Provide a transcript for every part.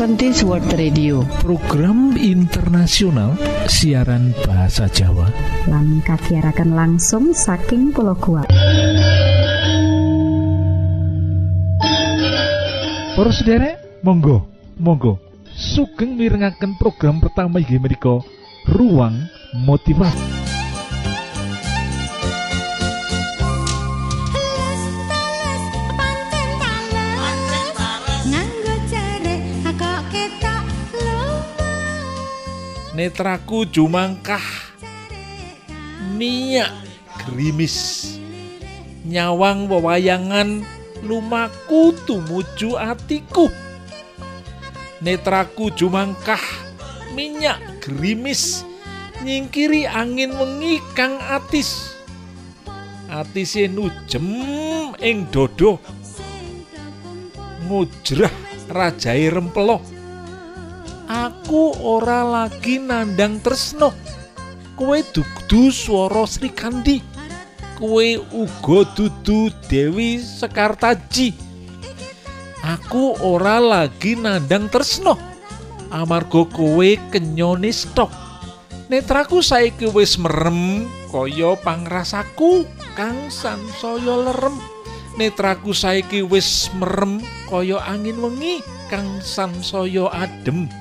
Adventist World Radio. Program internasional siaran bahasa Jawa. Lan kagiarakan langsung saking pulau kuat Para sederek monggo monggo. Sugeng mirengaken program pertama inggih menika ruang motivasi netraku jumangkah. Minyak gerimis nyawang wewayangan lumaku tumuju atiku. Netraku jumangkah. Minyak gerimis nyingkiri angin wengi kang atis. Atise nujem ing dodo ngujrah rajai rempelo aku ora lagi nandang tresno kue dudu swara Sri Kandi. Kue uga dudu Dewi Sekartaji. Aku ora lagi nandang tresno amarga kowe kenyone stok. Netraku saiki wis merem kaya pangrasaku kang sansaya lerem. Netraku saiki wis merem kaya angin wengi kang sansaya adem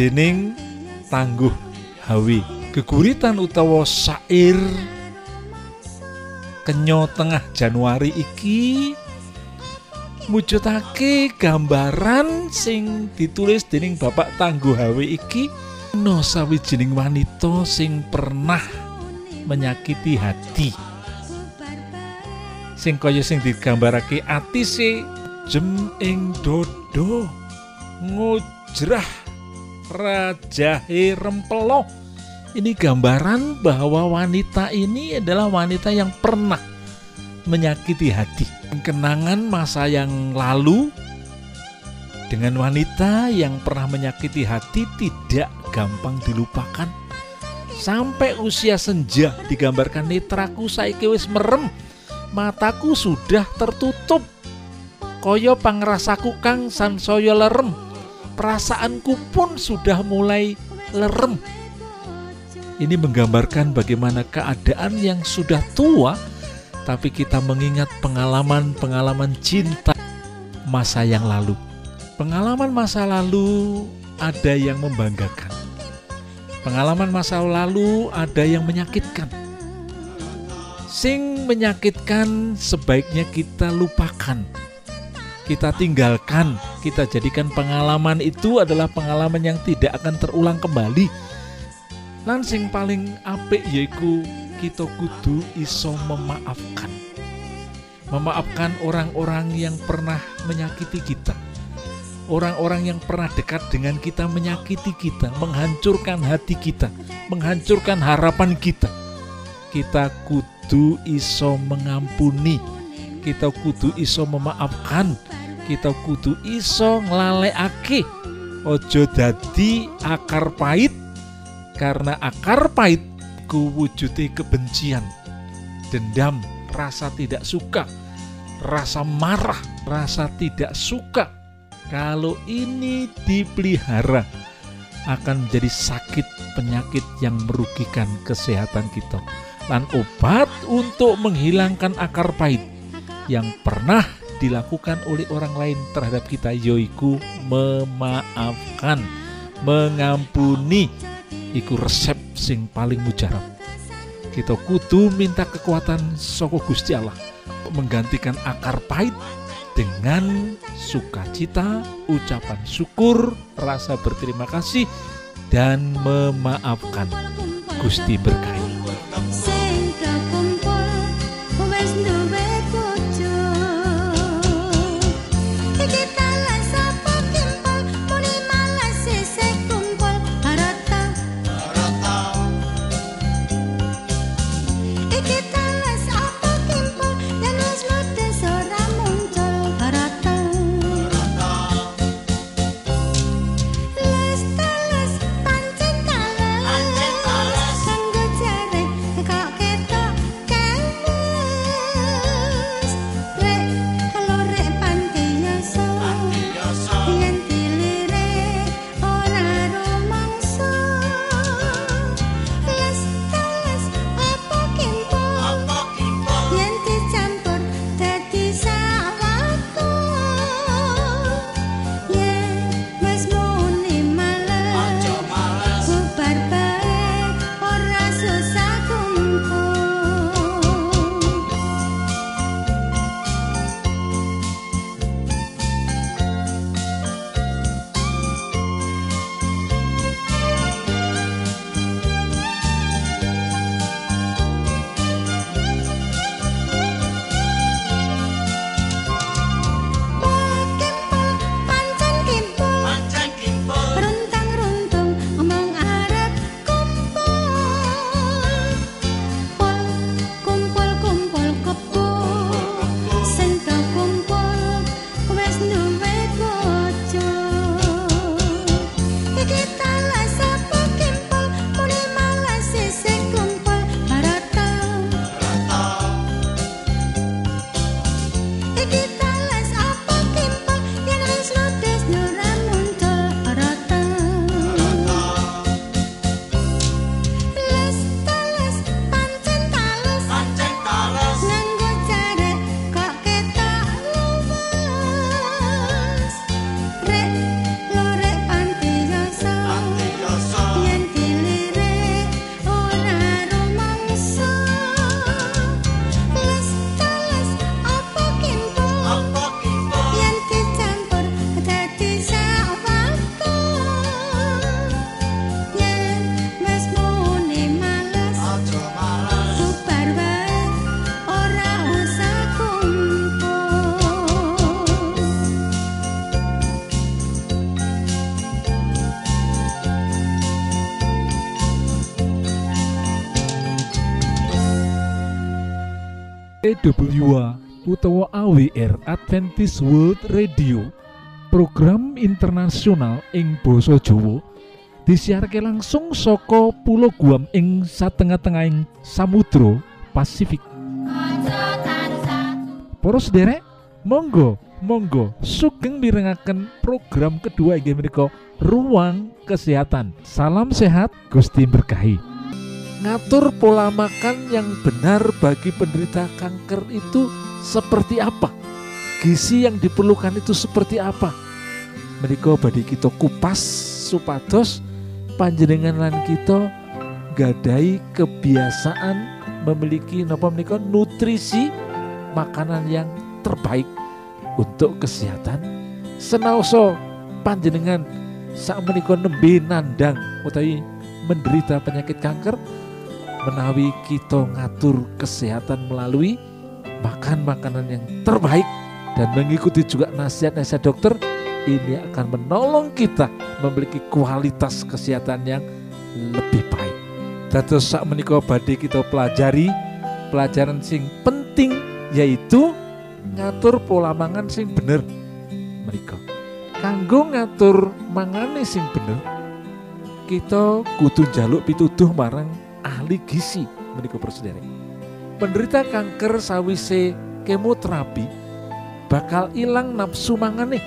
dening tangguh hawi. Geguritan utawa sair kenyo tengah Januari iki mujudake gambaran sing ditulis dening Bapak Tangguh Hawi iki. No sawijining wanita sing pernah menyakiti hati. Sing kaya sing digambarake atise jem ing dodo ngujrah Rajahe Rempelo. Ini gambaran bahwa wanita ini adalah wanita yang pernah menyakiti hati. Kenangan masa yang lalu dengan wanita yang pernah menyakiti hati tidak gampang dilupakan. Sampai usia senja digambarkan netraku saiki wis merem, mataku sudah tertutup. Koyo pangrasaku kang sansaya lerem, perasaanku pun sudah mulai lerem. Ini menggambarkan bagaimana keadaan yang sudah tua, tapi kita mengingat pengalaman-pengalaman cinta masa yang lalu. Pengalaman masa lalu ada yang membanggakan. Pengalaman masa lalu ada yang menyakitkan. Sing menyakitkan sebaiknya kita lupakan kita tinggalkan, kita jadikan pengalaman itu adalah pengalaman yang tidak akan terulang kembali. Lansing paling apik yaiku kita kudu iso memaafkan. Memaafkan orang-orang yang pernah menyakiti kita. Orang-orang yang pernah dekat dengan kita menyakiti kita, menghancurkan hati kita, menghancurkan harapan kita. Kita kudu iso mengampuni, kita kudu iso memaafkan kita kudu iso nglalekake ojo dadi akar pahit karena akar pahit ku wujude kebencian dendam rasa tidak suka rasa marah rasa tidak suka. Kalau ini dipelihara akan menjadi sakit penyakit yang merugikan kesehatan kita. Dan obat untuk menghilangkan akar pahit yang pernah dilakukan oleh orang lain terhadap kita yoiku memaafkan mengampuni iku resep sing paling mujarab kita kudu minta kekuatan soko Gusti Allah menggantikan akar pahit dengan sukacita, ucapan syukur, rasa berterima kasih, dan memaafkan. Gusti berkahi. Utawa AWR Adventist World Radio program internasional ing Basa Jawa disiharke langsung saka Pulau Guam ing satengah-tengahing Samudra Pasifik. Poros derek monggo monggo sugeng mirengaken program kedua inggih menika ruang kesehatan. Salam sehat Gusti berkahi. Ngatur pola makan yang benar bagi penderita kanker itu seperti apa? Gizi yang diperlukan itu seperti apa? Mereka badi kita kupas supados panjenengan lan kita gadai kebiasaan memiliki napa menika nutrisi makanan yang terbaik untuk kesehatan senaoso panjenengan saat menika nembe nandang utawi menderita penyakit kanker menawi kita ngatur kesehatan melalui makan makanan yang terbaik dan mengikuti juga nasihat-nasihat dokter ini akan menolong kita memiliki kualitas kesehatan yang lebih baik. Dados sak menika badhe kita pelajari pelajaran sing penting yaitu ngatur pola mangan sing bener. Mereka kanggo ngatur mangane sing bener kita kudu jaluk pituduh marang ahli gizi menika Saudara. Penderita kanker sawise kemoterapi bakal ilang nafsu mangane.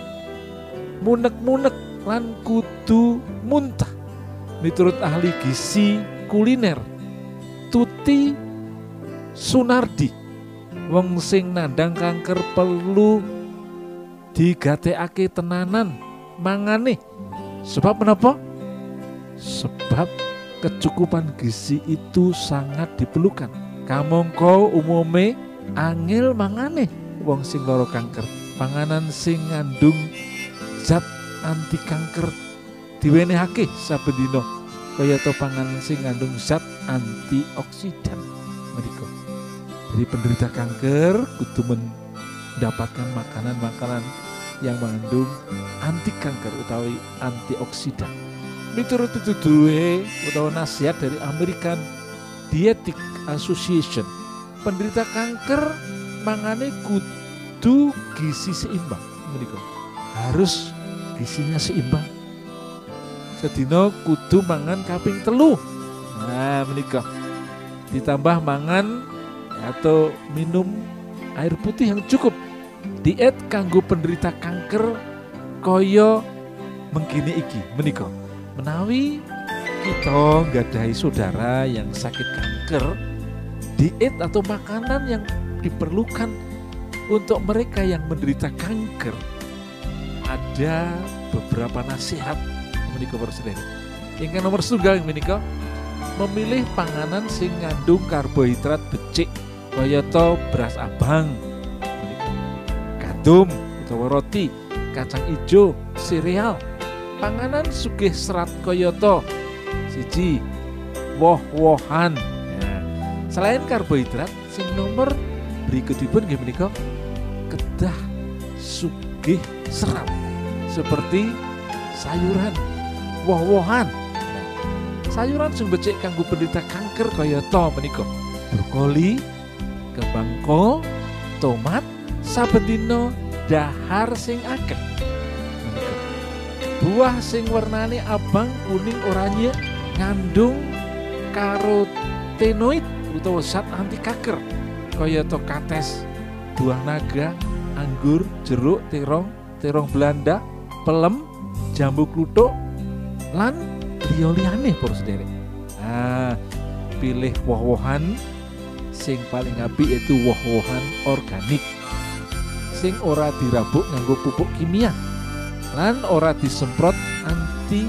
Munek-munek lan kudu muntah. Miturut ahli gizi kuliner Tuti Sunardi wong sing nandang kanker perlu digatekake tenanan mangane sebab menapa sebab kecukupan gizi itu sangat diperlukan. Kamongko umume angel mangane wong sing loro kanker. Panganan sing ngandung zat anti kanker diwenehake saben dina kaya to panganan sing ngandung zat antioksidan mereka. Jadi penderita kanker kudu mendapatkan makanan-makanan yang mengandung anti kanker utawi antioksidan miturut itu duwe utawa nasihat dari American Dietetic Association. Penderita kanker mangane kudu gizi seimbang menika. Harus gizinya seimbang. Sedina kudu mangan kaping telu. Nah menika. Ditambah mangan atau minum air putih yang cukup. Diet kanggo penderita kanker koyo mengkini iki menikah menawi kita gadai saudara yang sakit kanker diet atau makanan yang diperlukan untuk mereka yang menderita kanker ada beberapa nasihat menikah presiden yang nomor setunggal menikah memilih panganan sing ngandung karbohidrat becik kayata beras abang. Gandum utawa roti kacang hijau sereal. Panganan sugih serat koyoto siji woh-wohan. Ya. selain karbohidrat sing nomor berikutipun nggih menika kedah sugih serat seperti sayuran woh-wohan. Nah, sayuran sing becik kanggo penderita kanker kayata menika? Brokoli kembang kol tomat saben dina dahar sing akeh. Buah sing warnane abang kuning oranye ngandung karotenoid utawa zat anti kanker kaya to kates buah naga anggur, jeruk, terong, terong Belanda, pelem, jambu kluthuk, lan liya-liyane para sederek. Nah, pilih woh-wohan sing paling apik yaitu woh-wohan organik sing ora dirabuk nganggo pupuk kimia lan ora disemprot anti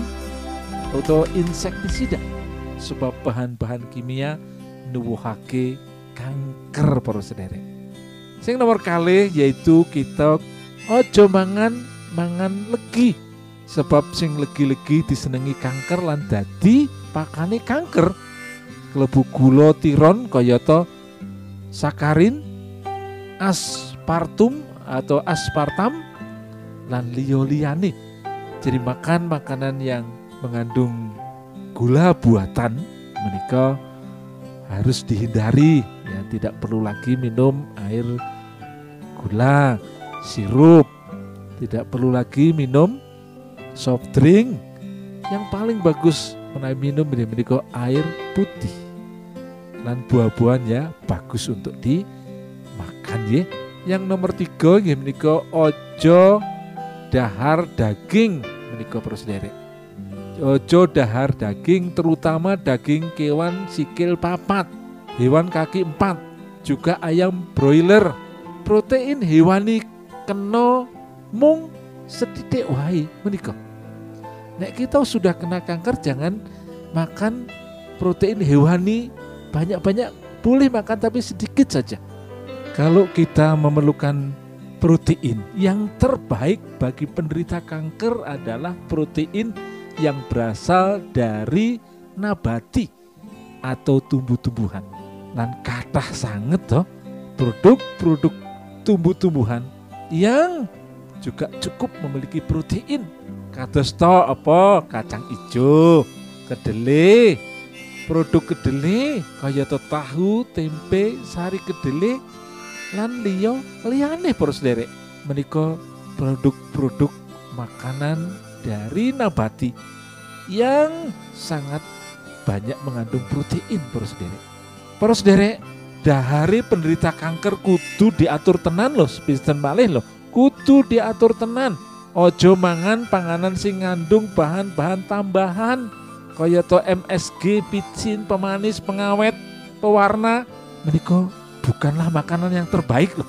atau insektisida. Sebab bahan-bahan kimia nuwuhake kanker para sederek. Sing nomor kali yaitu kita ojo mangan mangan legi. Sebab sing legi-legi disenengi kanker lan dadi pakane kanker. Klebu gula tiron kayata sakarin aspartum atau aspartam lan liyo-liyane jadi makan makanan yang mengandung gula buatan menikah harus dihindari. Ya tidak perlu lagi minum air gula sirup. Tidak perlu lagi minum soft drink. Yang paling bagus menaik minum ini menikah air putih. Dan buah-buahan ya bagus untuk dimakan ya. Yang nomor tiga ya menikah ojo dahar daging menikah terus ojo dahar daging terutama daging kewan sikil papat hewan kaki empat juga ayam broiler. Protein hewani kena mung sedidik wae menikah nek kita sudah kena kanker jangan makan protein hewani. Banyak-banyak boleh makan tapi sedikit saja. Kalau kita memerlukan protein yang terbaik bagi penderita kanker adalah protein yang berasal dari nabati atau tumbuh-tumbuhan. Dan kathah sangat toh produk-produk tumbuh-tumbuhan yang juga cukup memiliki protein. Kados to apa kacang hijau, kedelai, produk kedelai kaya tahu, tempe, sari kedelai lan liya liyane para sederek menika produk-produk makanan dari nabati yang sangat banyak mengandung protein para sederek para sederek dahari penderita kanker kudu diatur tenan loh spisten malih loh. Kudu diatur tenan. Ojo mangan panganan sing ngandung bahan-bahan tambahan kaya to MSG, picin, pemanis, pengawet, pewarna. Menika bukanlah makanan yang terbaik loh.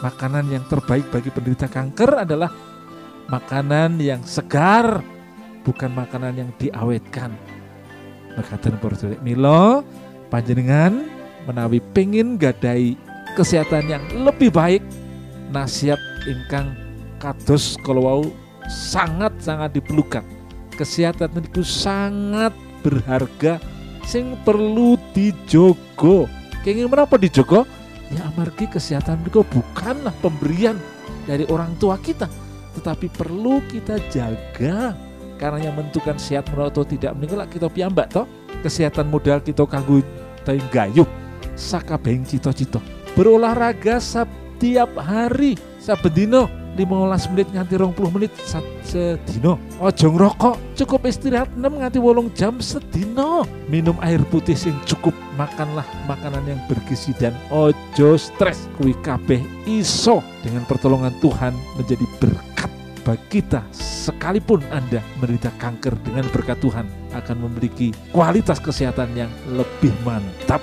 Makanan yang terbaik bagi penderita kanker adalah makanan yang segar, bukan makanan yang diawetkan. Mekaten para Milo panjenengan menawi pengin gadai kesehatan yang lebih baik nasihat ingkang kados kalau sangat-sangat diperlukan. Kesehatan itu sangat berharga sing perlu dijogo Kenging menapa dijogo? Ya amargi kesehatan itu bukanlah pemberian dari orang tua kita, tetapi perlu kita jaga karena yang menentukan sehat atau tidak. Meninggal kita piyambak toh. Kesehatan modal kita kanggo gayuh saka beng cito-cito berolahraga setiap hari. Sabedino 15 menit nganti 20 menit sedino. Ojo ngerokok cukup istirahat 6 nganti wolong jam sedino. Minum air putih sing cukup makanlah makanan yang bergizi dan ojo stres. Kuwi kabeh iso dengan pertolongan Tuhan menjadi berkat bagi kita sekalipun Anda menderita kanker dengan berkat Tuhan akan memiliki kualitas kesehatan yang lebih mantap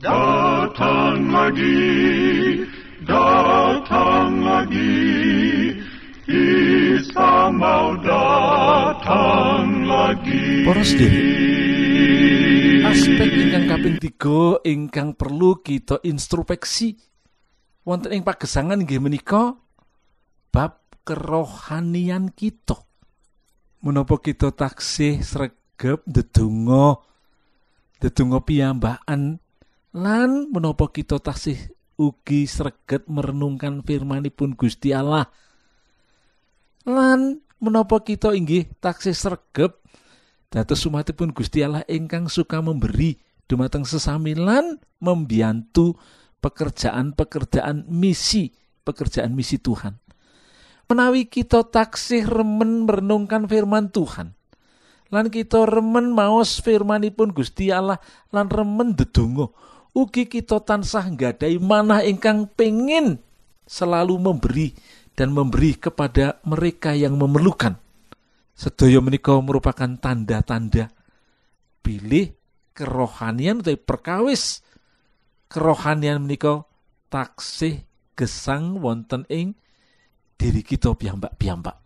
Datang lagi, datang lagi, Isa mau datang lagi. Para sedherek, aspek ingkang kaping tiga ingkang perlu kita introspeksi. Wonten ing pagesangan nggih menika bab kerohanian kita. Menapa kita taksih sregep ndedonga ndedonga piyambakan lan menapa kita taksih ugi sreget merenungkan firmanipun Gusti Allah? Lan menapa kita inggih taksih sregep dados umatipun Gusti Allah ingkang suka memberi dumateng sesami lan membiantu pekerjaan-pekerjaan misi pekerjaan misi Tuhan. Menawi kita taksih remen merenungkan firman Tuhan lan kita remen maos firmanipun Gusti Allah lan remen dedonga ugi kita tansah nggadai manah ingkang pengin selalu memberi dan memberi kepada mereka yang memerlukan. Sedaya menika merupakan tanda-tanda pilih kerohanian atau perkawis kerohanian menika taksih gesang wonten ing diri kita piyambak-piyambak.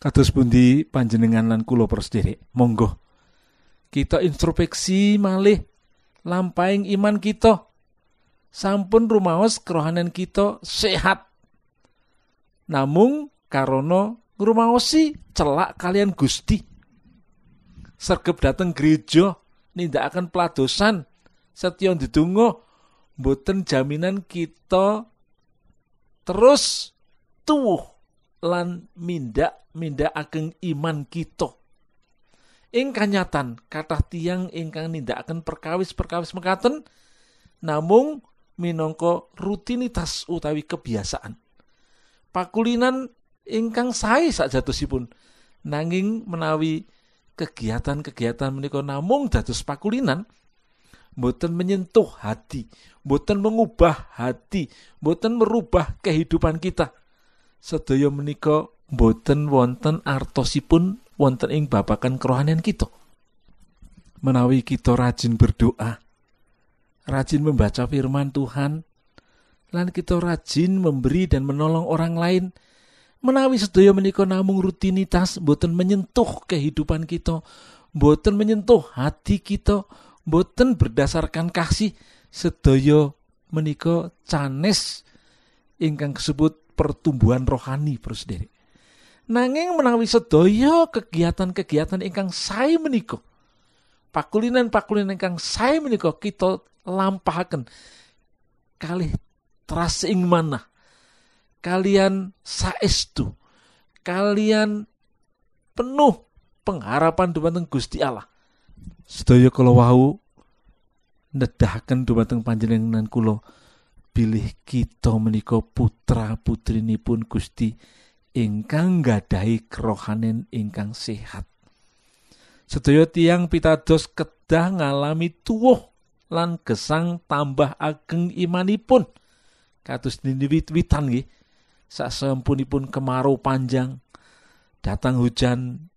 Kados pundi panjenengan lan kula persederek, monggo kita introspeksi malih lampaing iman kita. Sampun rumaos kerohanian kita sehat. Namung karono ngrumaosi celak kalian Gusti. Sergep dateng gereja nindakaken peladosan setya ndedonga mboten jaminan kita terus tuwuh lan mindak mindak ageng iman kita. Ing kanyatan kathah tiang ingkang nindakaken perkawis-perkawis mekaten namung minangka rutinitas utawi kebiasaan. Pakulinan ingkang sae sakjatosipun nanging menawi kegiatan-kegiatan menika namung dados pakulinan boten menyentuh hati boten mengubah hati boten merubah kehidupan kita. Sedaya menika boten wonten artosipun wonten ing babakan kerohanian kita. Menawi kita rajin berdoa, rajin membaca firman Tuhan, lan kita rajin memberi dan menolong orang lain, menawi sedaya menika namung rutinitas boten menyentuh kehidupan kita, boten menyentuh hati kita, boten berdasarkan kasih sedaya menika canes ingkang disebut pertumbuhan rohani prosderek. Nanging menawi sedaya kegiatan-kegiatan ingkang sae menika pakulinan-pakulinan ingkang sae menika kita lampahaken kalih teras ing manah kalian saestu kalian penuh pengharapan dumateng Gusti Allah. Sedaya kula wau nedahaken dumateng panjenengan kula bilih kita menika putra putrinipun Gusti ingkang gadahi kerohanen ingkang sehat. Sedaya tiang pitados kedah ngalami tuwuh lan gesang tambah ageng imanipun. Kados wit-witan nggih. Sasampunipun kemarau panjang, datang hujan,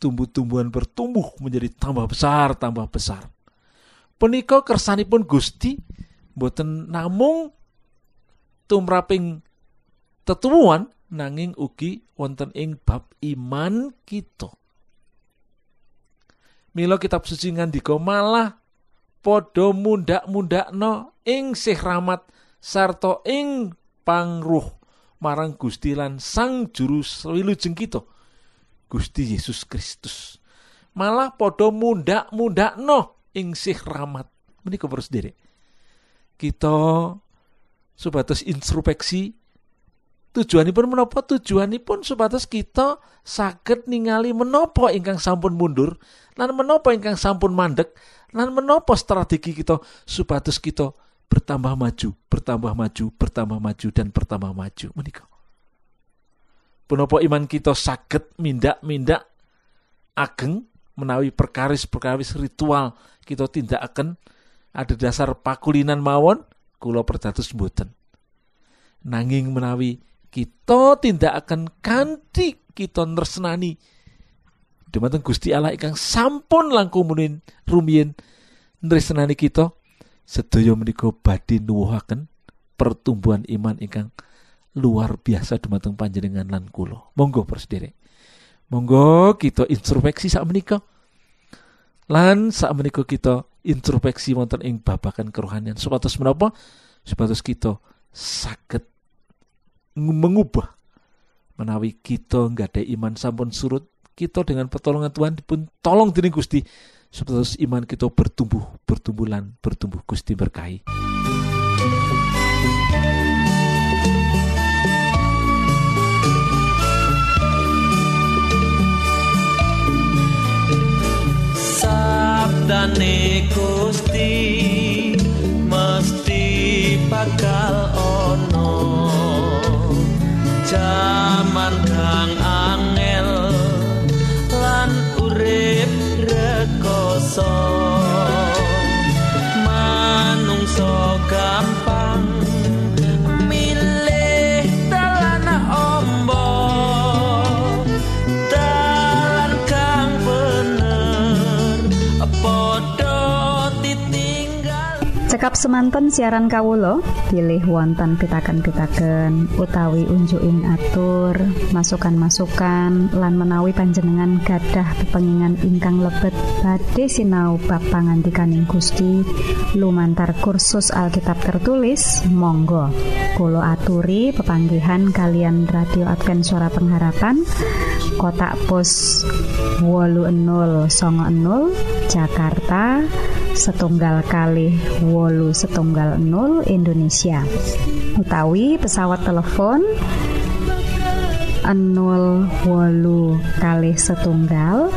tumbuh-tumbuhan bertumbuh menjadi tambah besar, tambah besar. Punika kersanipun Gusti boten namung tumraping tetuwuhan nanging ugi wonten ing bab iman kita. Mila kitab suci ngandika malah padha mundak-mundakno ing sih rahmat sarta ing pangruh marang Gusti lan Sang Juru Wilujeng kita Gusti Yesus Kristus. Malah padha mundak-mundakno ing sih rahmat. Menika terus derek. Kita supados introspeksi tujuanipun menapa? Tujuanipun supados kita saged ningali menapa ingkang sampun mundur lan menapa ingkang sampun mandek lan menapa strategi kita supados kita bertambah maju bertambah maju bertambah maju dan bertambah maju menika. Punapa iman kita saged mindak-mindak ageng menawi perkaris-perkaris ritual kita tindak akan ada dasar pakulinan mawon kula perdados mboten. Nanging menawi kita tindak akan kanthi kita nresnani. Dumateng Gusti Allah ingkang sampun langkung munin rumiyin nresnani kita sedaya menika badhe nuwuhaken pertumbuhan iman ingkang luar biasa dumateng panjenengan lan kula. Monggo Prosedere monggo kita introspeksi sak menika lan sak menika kita introspeksi wonten ing babakan kerohanian. Supados menapa? Supados kita saged mengubah. Menawi kita nggak ada iman sampun surut kita dengan pertolongan Tuhan pun tolong diri Gusti supaya iman kita bertumbuh bertumbuhan bertumbuh. Gusti berkahi. Sabdane Gusti mesti bakal ono jaman kang semanten siaran kawulo pilih wonten pitaken-pitaken utawi unjuking atur masukan-masukan lan menawi panjenengan gadah pepengingan ingkang lebet. Badhe sinau bab pangantikaning Gusti lumantar kursus Alkitab tertulis Monggo. Kulo aturi pepanggihan kalian Radio Advent Suara Pengharapan kotak pos wolu enol songo enol Jakarta setunggal kali wolu setunggal 0 Indonesia. Utawi pesawat telepon 0 wolu kali setunggal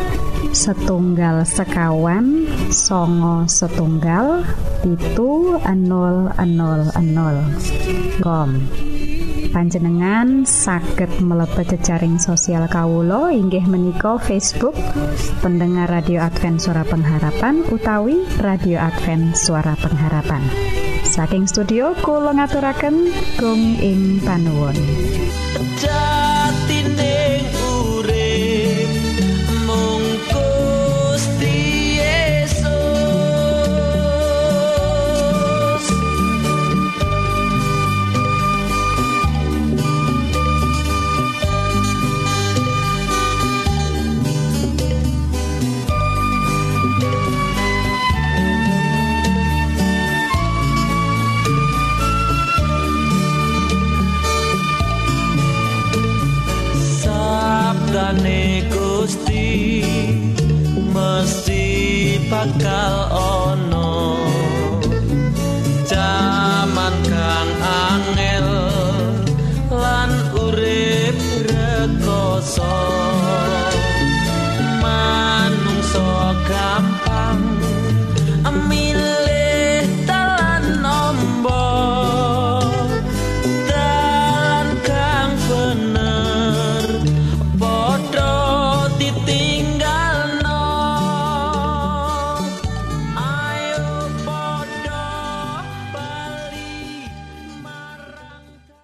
setunggal sekawan songo setunggal pitu 000 kom panjenengan saged mlebet jejaring sosial Kawulo inggih menika Facebook pendengar radio Advent suara pengharapan utawi radio Advent suara pengharapan. Saking studio kula ngaturaken gong ing panuwun bakal